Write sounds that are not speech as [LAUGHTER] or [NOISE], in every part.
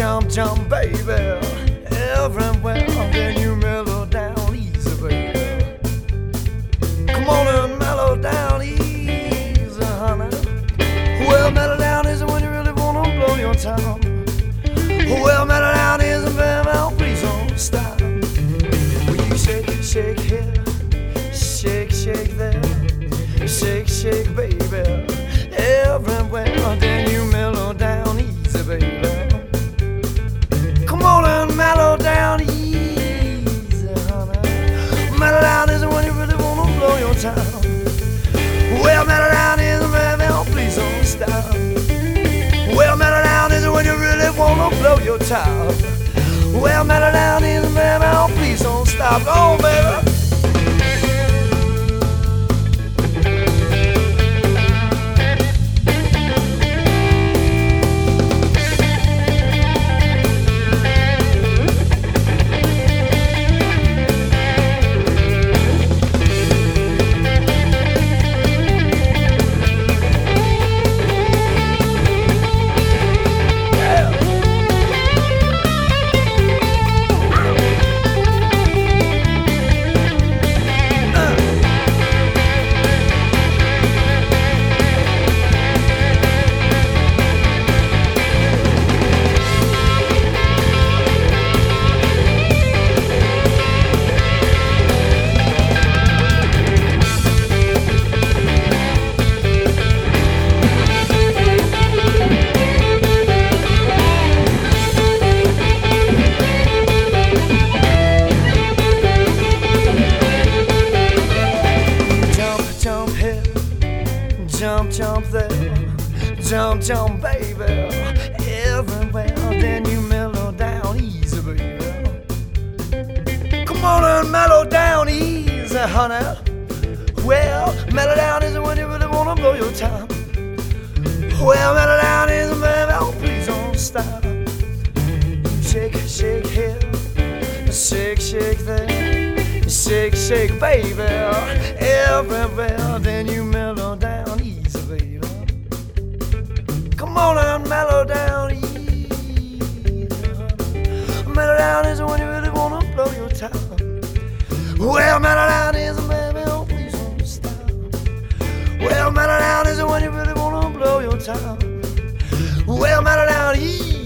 Jump, jump, baby, everywhere. Then you mellow down easy, baby. Come on and mellow down easy, honey. Well, mellow down is when you really wanna blow your top. Well, mellow down is baby, oh, please don't stop. Well, you shake, shake here, shake, shake there. Shake, shake, baby. Top. Well, mellow down is, baby, oh, please don't stop. Go on, baby. Jump, baby. Everywhere, then you mellow down easy, baby. Come on and mellow down easy, honey. Well, mellow down is when you really wanna blow your top. Well, mellow down is, baby, oh, please don't stop. Shake, shake here, shake, shake there. Shake, shake, baby, everywhere. Then you mellow mellow down. Mellow down is when you really wanna blow your top. Well, mellow down is, baby, oh please don't stop. Well, mellow down is when you really wanna blow your top. Well, mellow down easy,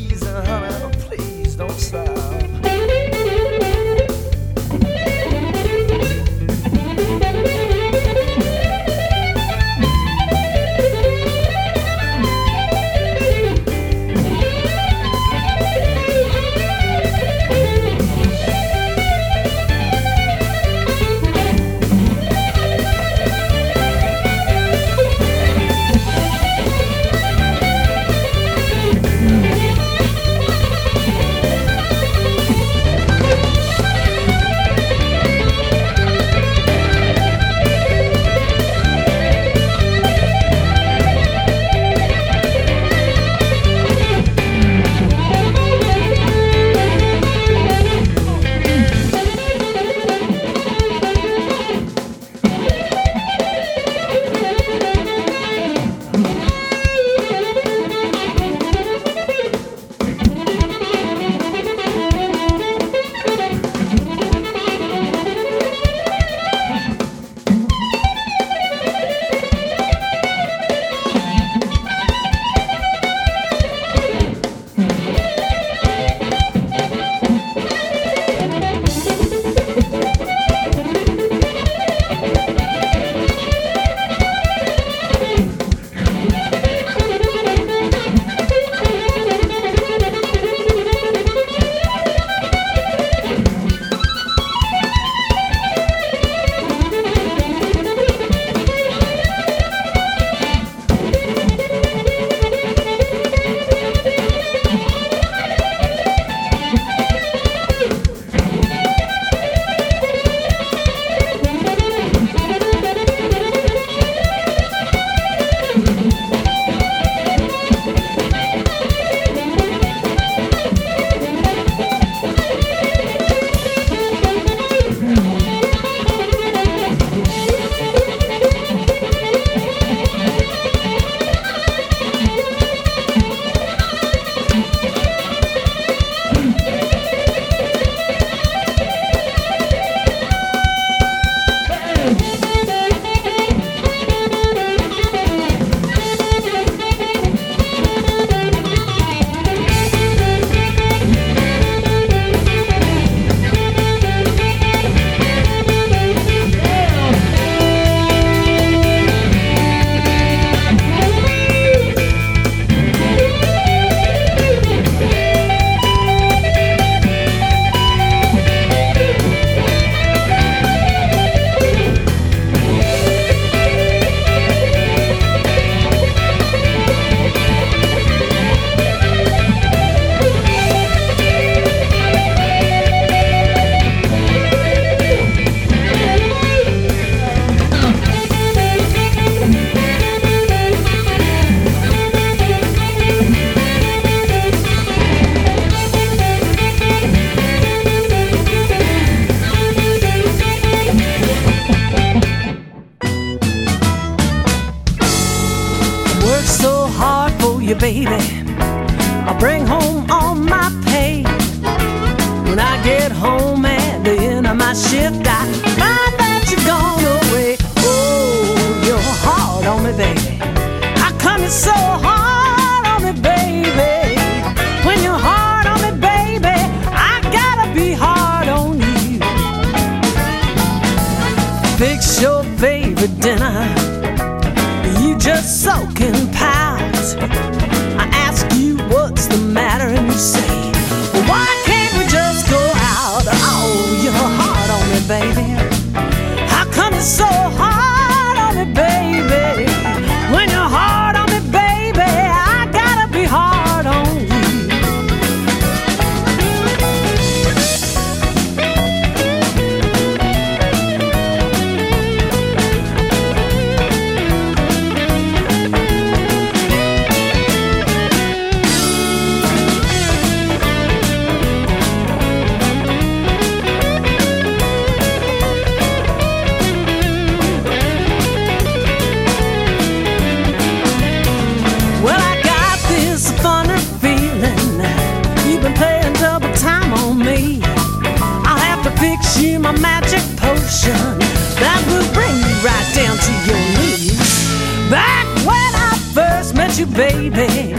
baby.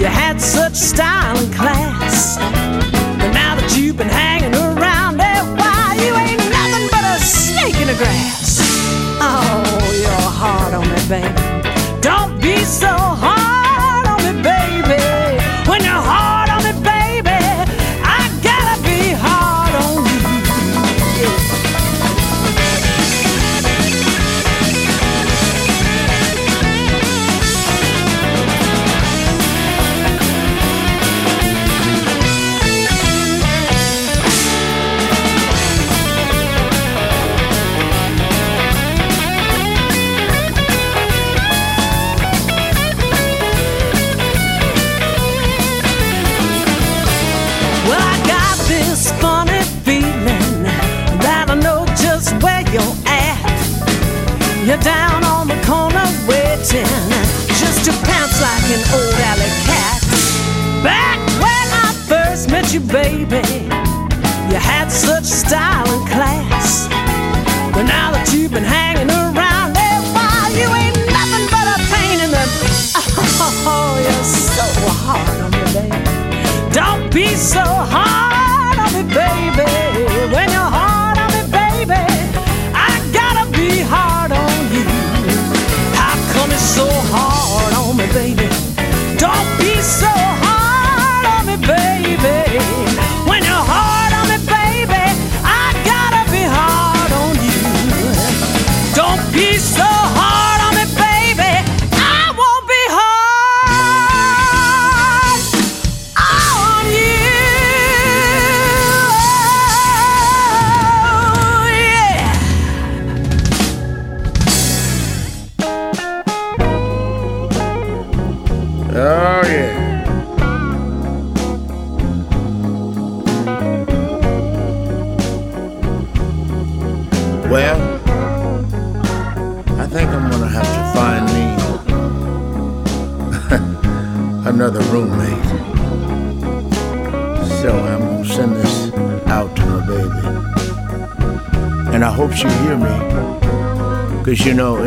You had such style and class. But now that you've been hanging around there, why you ain't nothing but a snake in the grass. Oh, you're hard on me, baby. baby. You had such style and class. But now that you've been hanging around a while, you ain't nothing but a pain in the. [LAUGHS] Oh, you're so hard on me, baby. Don't be so hard.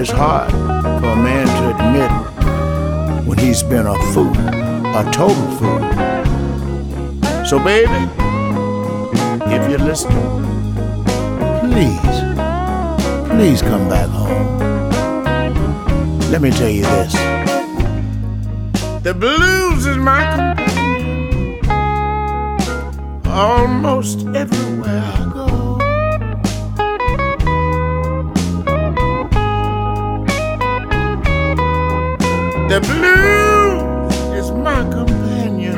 it's hard for a man to admit when he's been a fool, a total fool. So, baby, if you're listening, please, please come back home. Let me tell you this the blues is my companion almost everywhere. The blues is my companion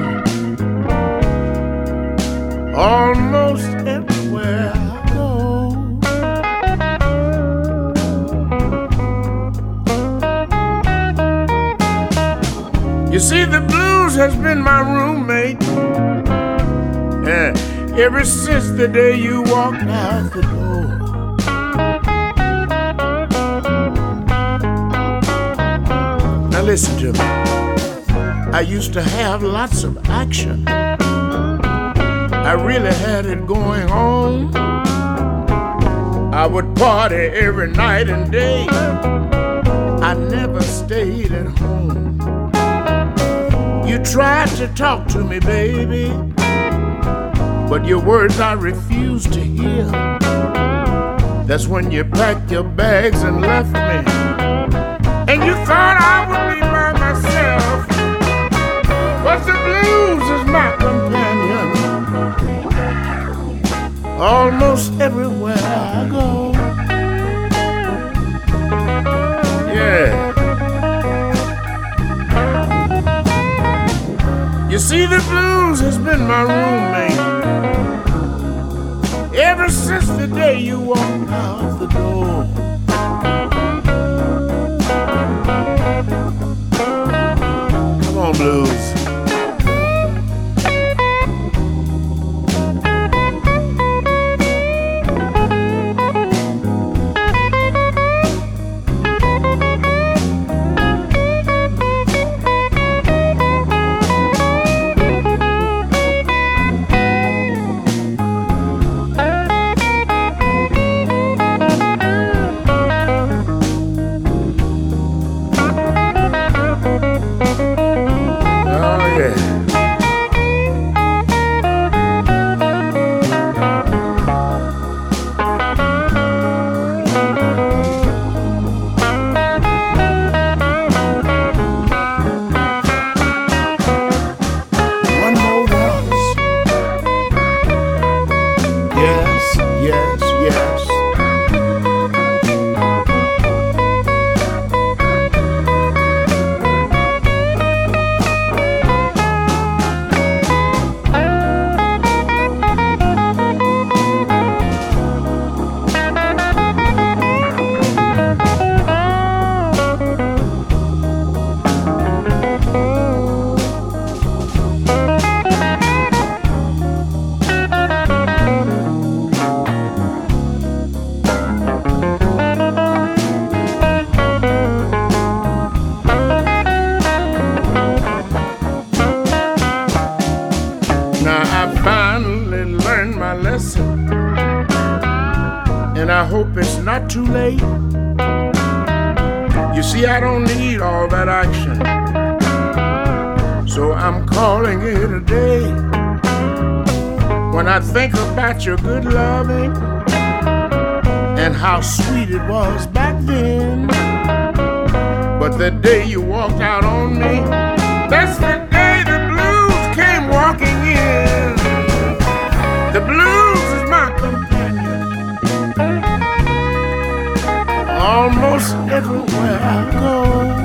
almost everywhere I go. You see, the blues has been my roommate yeah, ever since the day you walked out the door. listen to me. I used to have lots of action. I really had it going on. I would party every night and day. I never stayed at home. You tried to talk to me, baby, but your words I refused to hear. That's when you packed your bags and left me. And you thought I would but the blues is my companion. Almost everywhere I go. Yeah. You see, the blues has been my roommate ever since the day you walked out the door. Come on, blues. Think about your good loving and how sweet it was back then, but the day you walked out on me, that's the day the blues came walking in. The blues is my companion. Almost everywhere I go.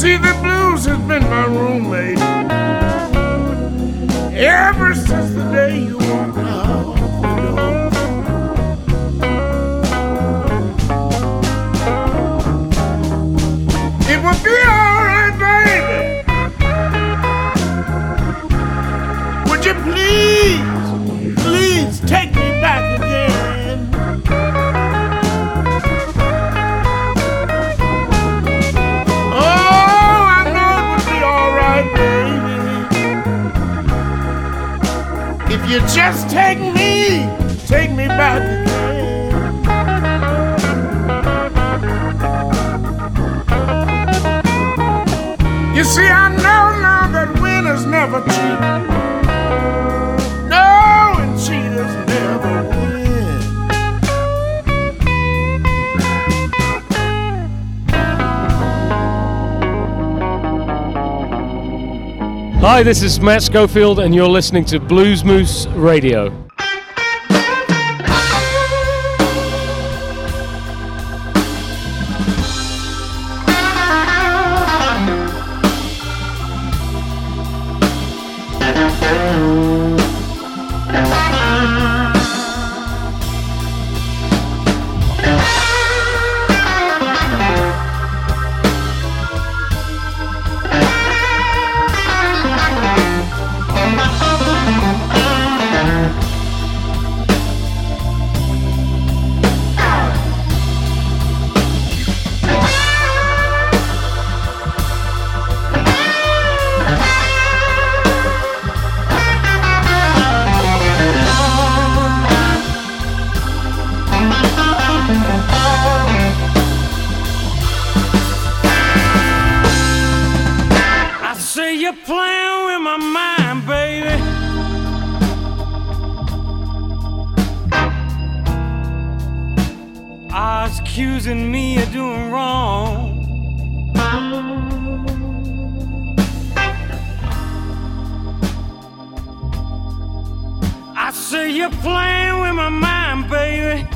See, the blues has been my roommate Hi, this is Matt Schofield, and you're listening to Blues Moose Radio. Was accusing me of doing wrong. I say you're playing with my mind, baby.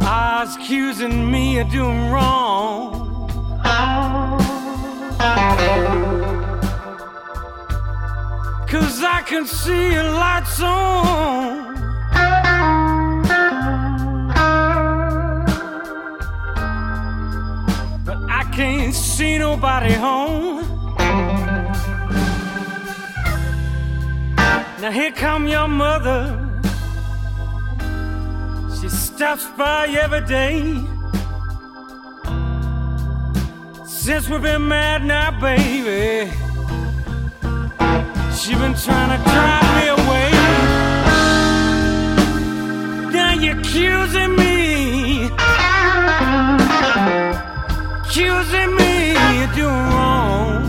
Was accusing me of doing wrong. Cause I can see your lights on. But I can't see nobody home. Now here come your mother. She stops by every day. Since we've been mad now, baby. She been trying to drive me away. Now you're accusing me, accusing me of doing wrong.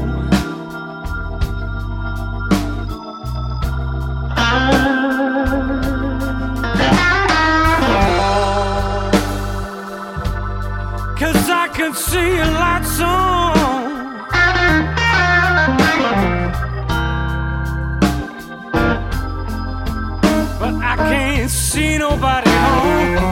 Cause I can see your lights on. See nobody home.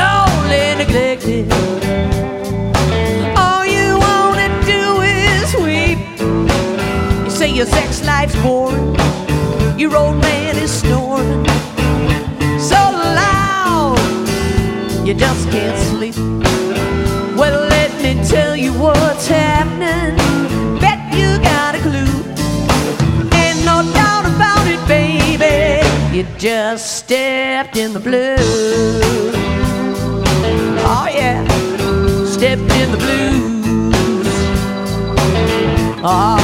lonely, neglected. All you wanna do is weep. You say your sex life's boring, your old man is snoring so loud, you just can't. just stepped in the blue. Oh yeah, stepped in the blues. Oh,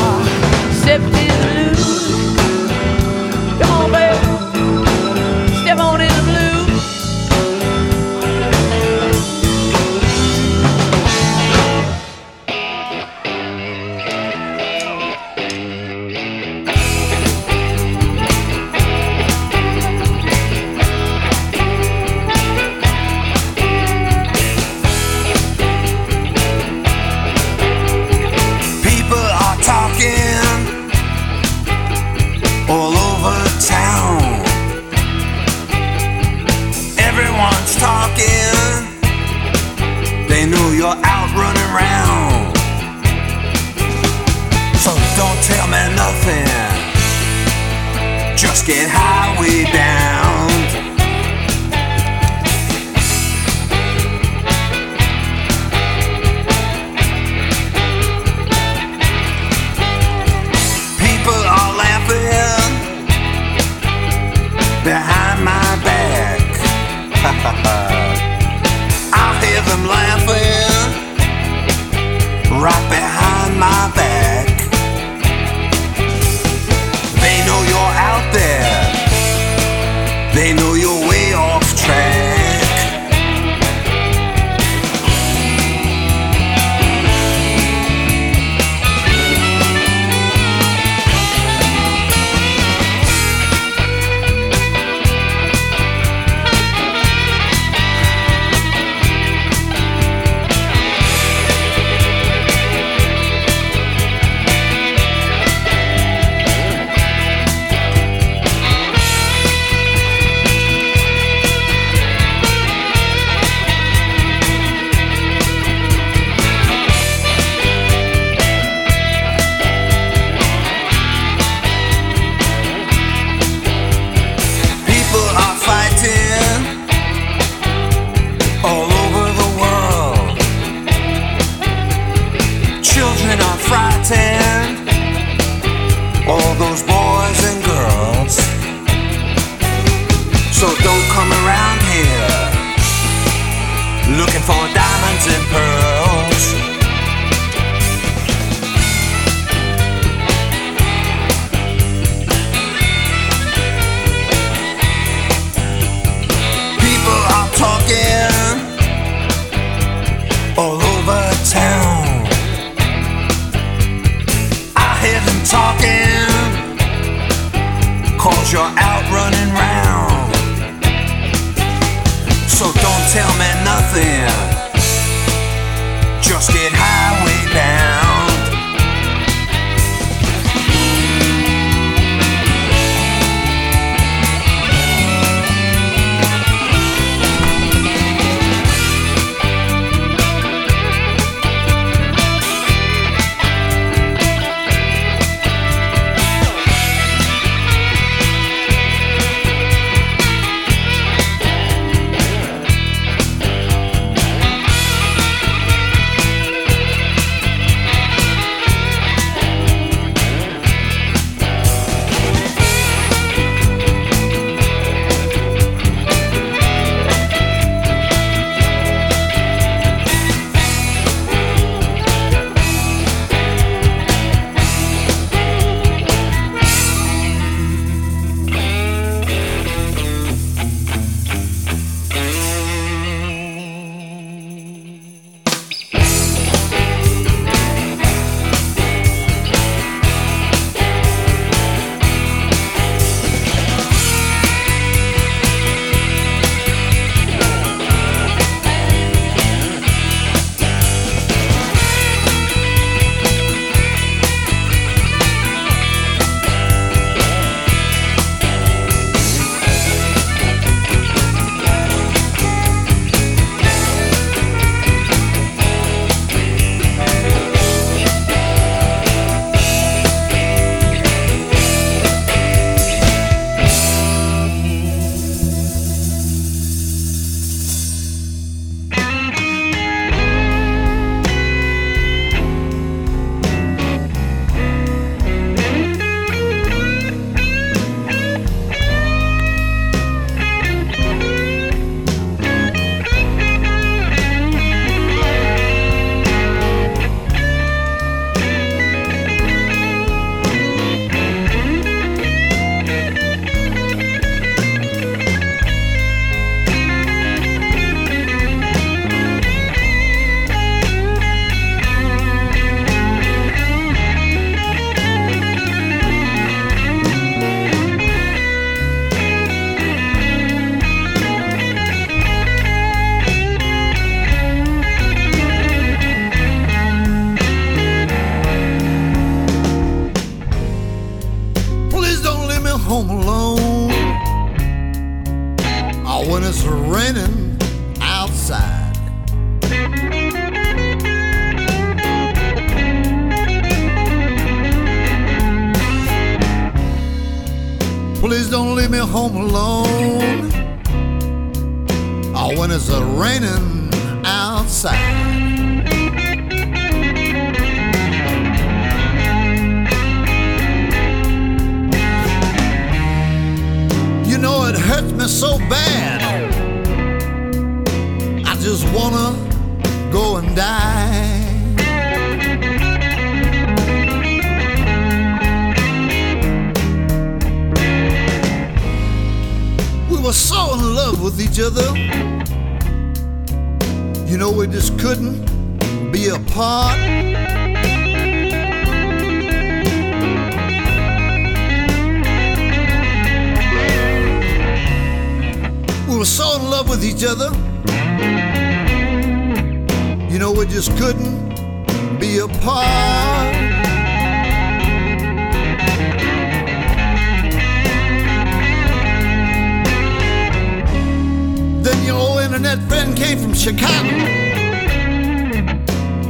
internet friend came from Chicago.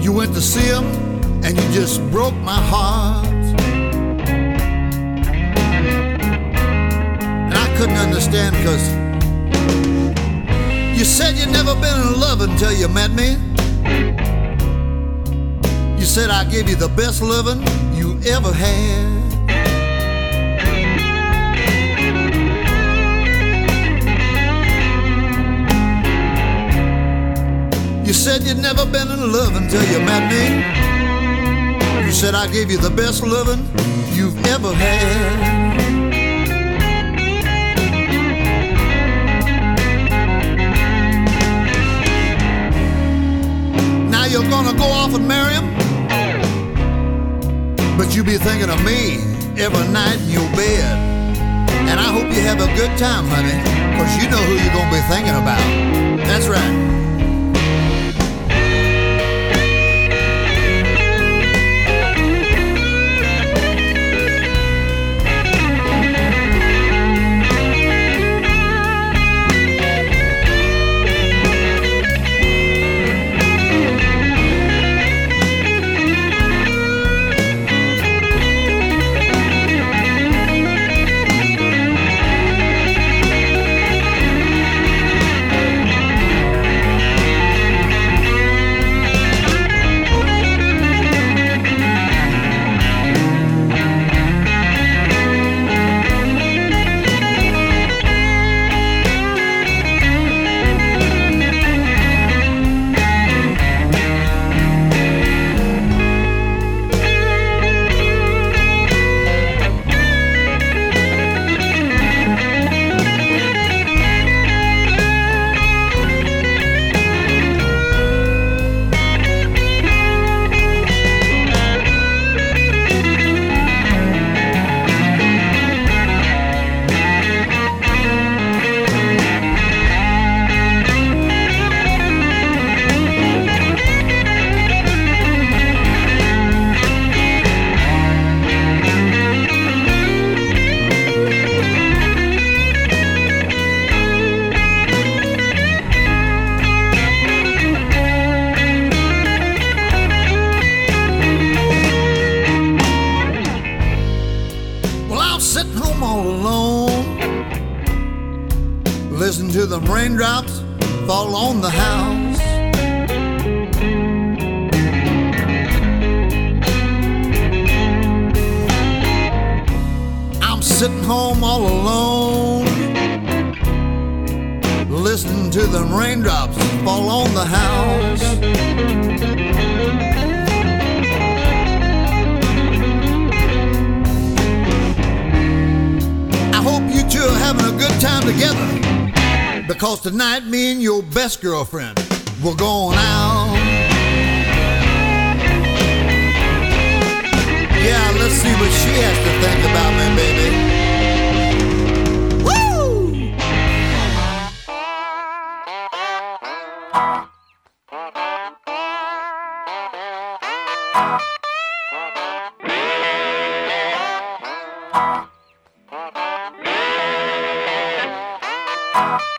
You went to see him and you just broke my heart. And I couldn't understand because you said you'd never been in love until you met me. You said I gave you the best loving you ever had. You said you'd never been in love until you met me. You said I gave you the best loving you've ever had. Now you're gonna go off and marry him. But you be thinking of me every night in your bed. And I hope you have a good time, honey, because you know who you're gonna be thinking about. That's right. Do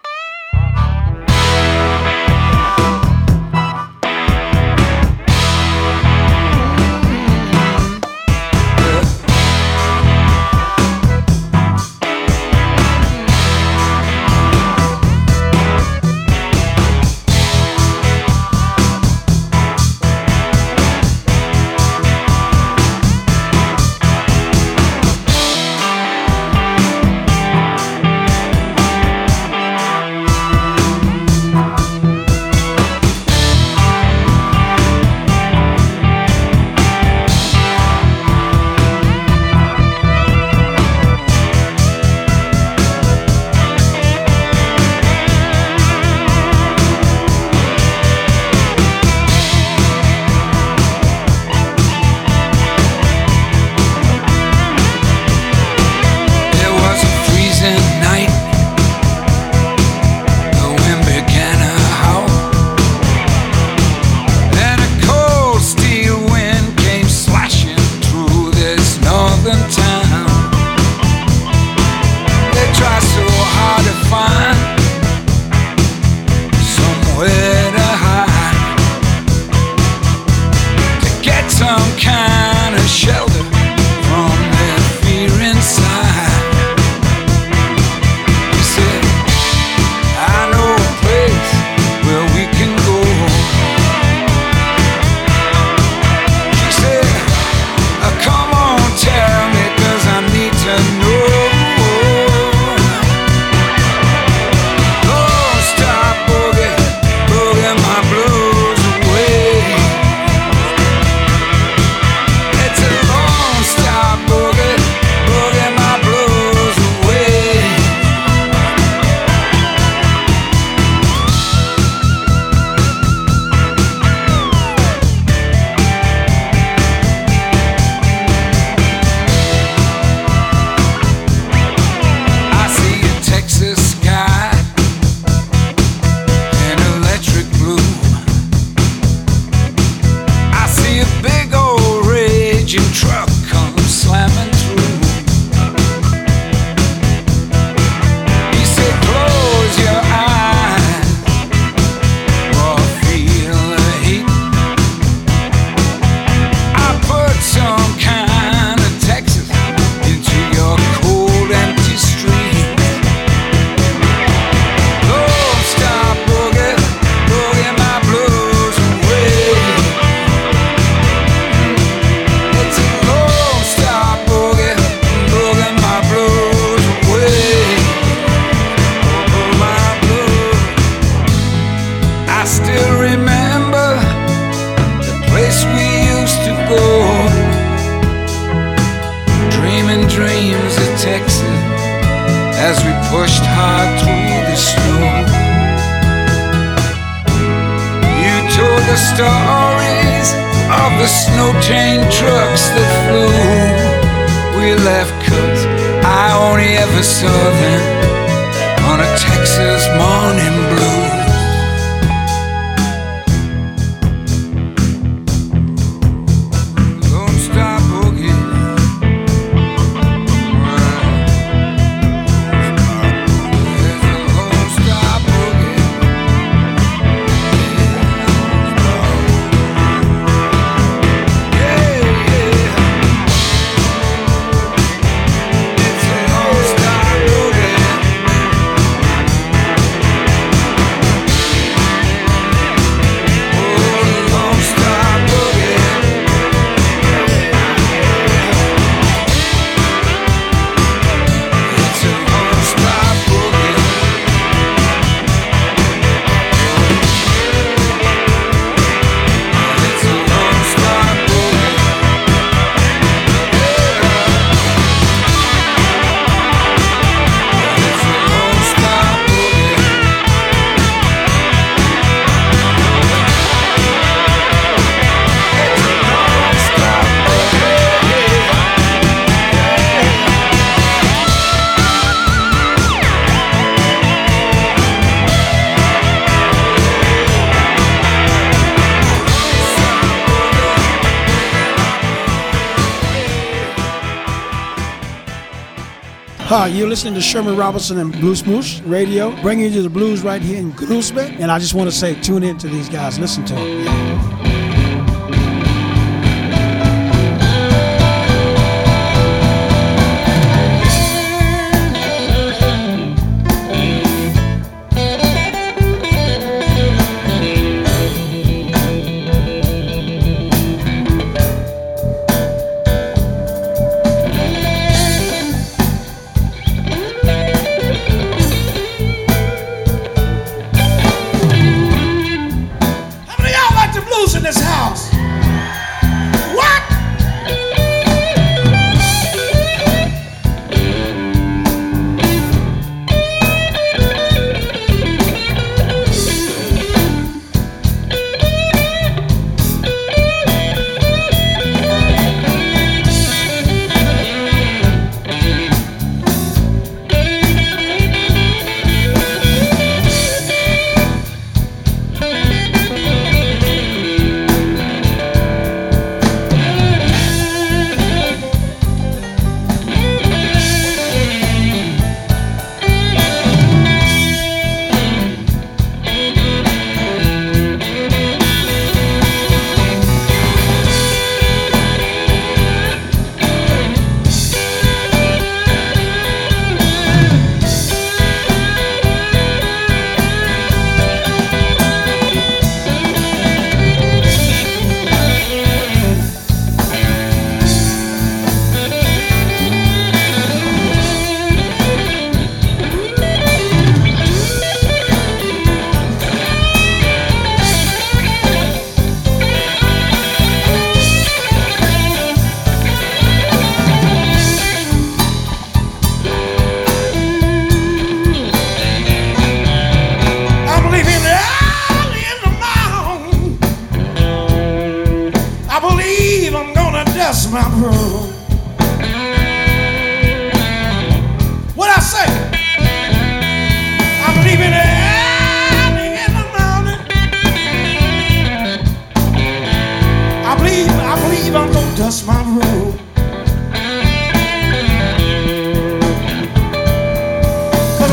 You're listening to Sherman Robertson and Blues Radio, bringing you the blues right here in Groesbeek. And I just want to say, tune in to these guys, listen to them. Yeah.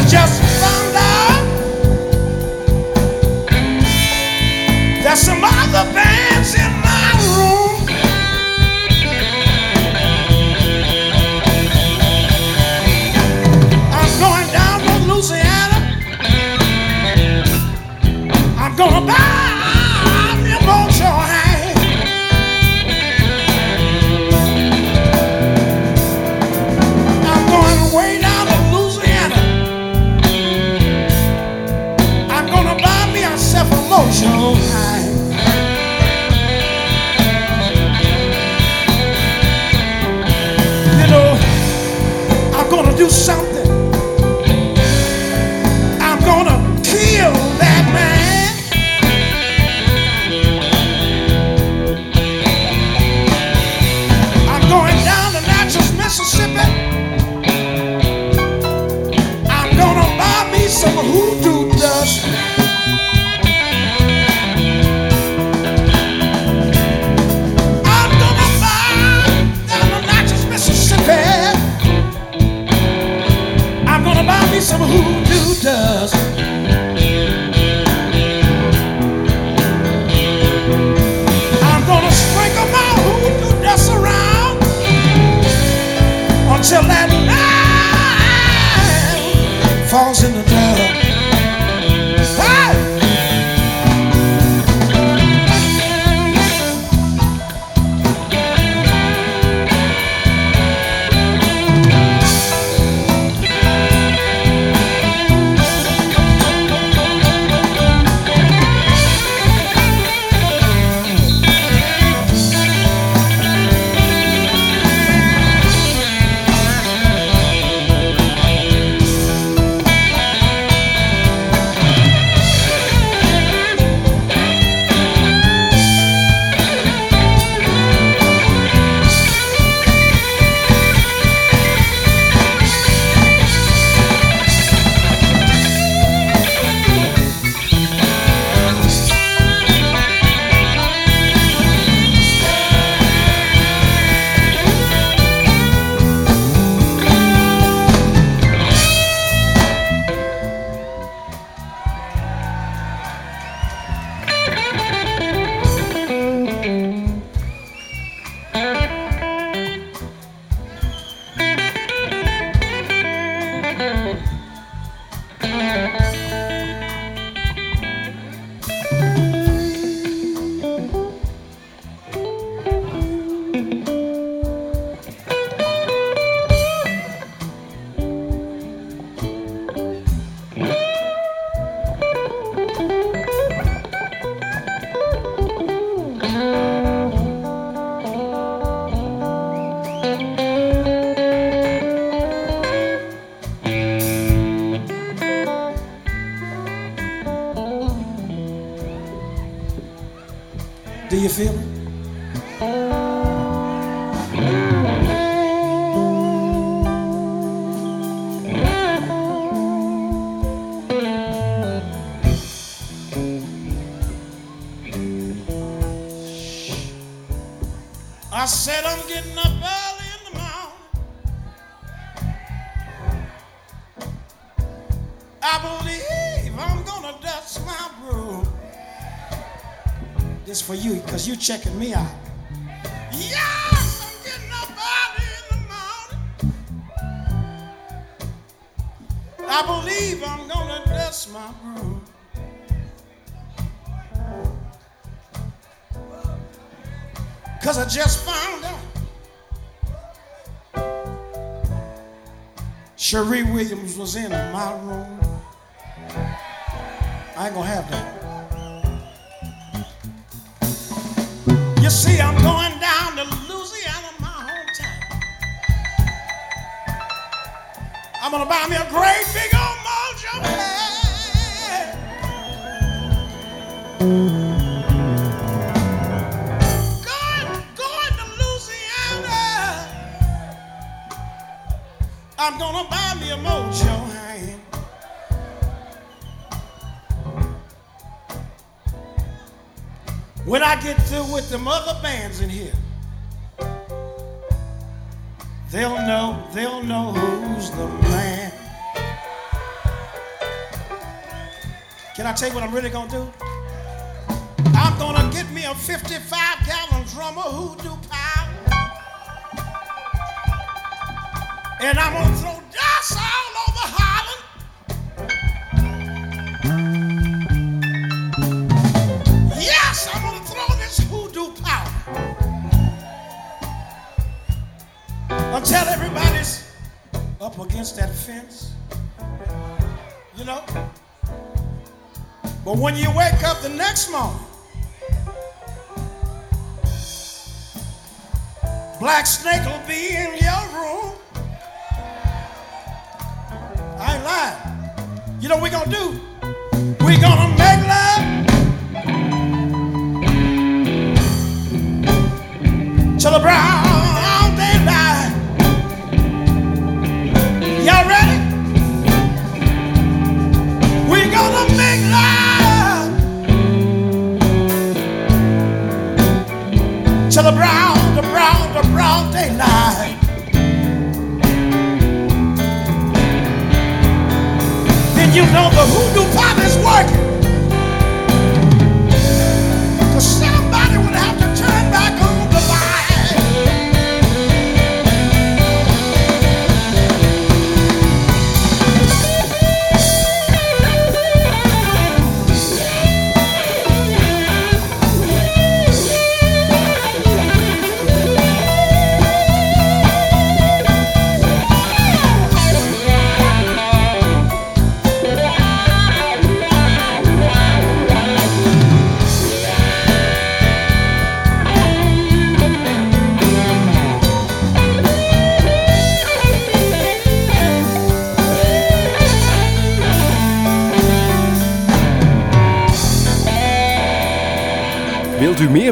just This for you, because you're checking me out. Yes, I'm getting up early in the morning. I believe I'm gonna dust my broom. Cause I just found out Cherie Williams was in my room. I ain't gonna have that. See, I'm going down to Louisiana, my hometown. I'm gonna buy me a great big old mojo. Going, going to Louisiana. I'm gonna buy me a mojo When I get through with them other bands in here, they'll know, they'll know who's the man. Can I tell you what I'm really gonna do? I'm gonna get me a 55 gallon drummer hoodoo power. And I'm gonna throw dust all fence. You know? But when you wake up the next morning, Black Snake will be in your room. I ain't lying. You know what we're going to do? We're going to make love.